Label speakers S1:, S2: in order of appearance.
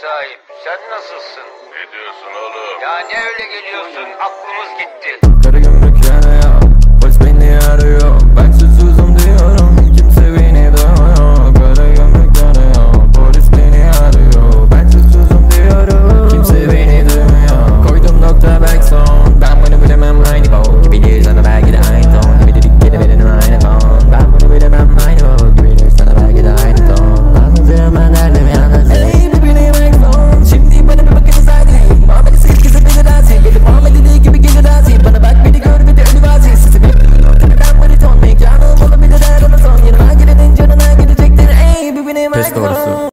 S1: sahip. Sen nasılsın?
S2: Ne diyorsun oğlum?
S1: Ya ne öyle geliyorsun? Aklımız gitti.
S3: Restoration.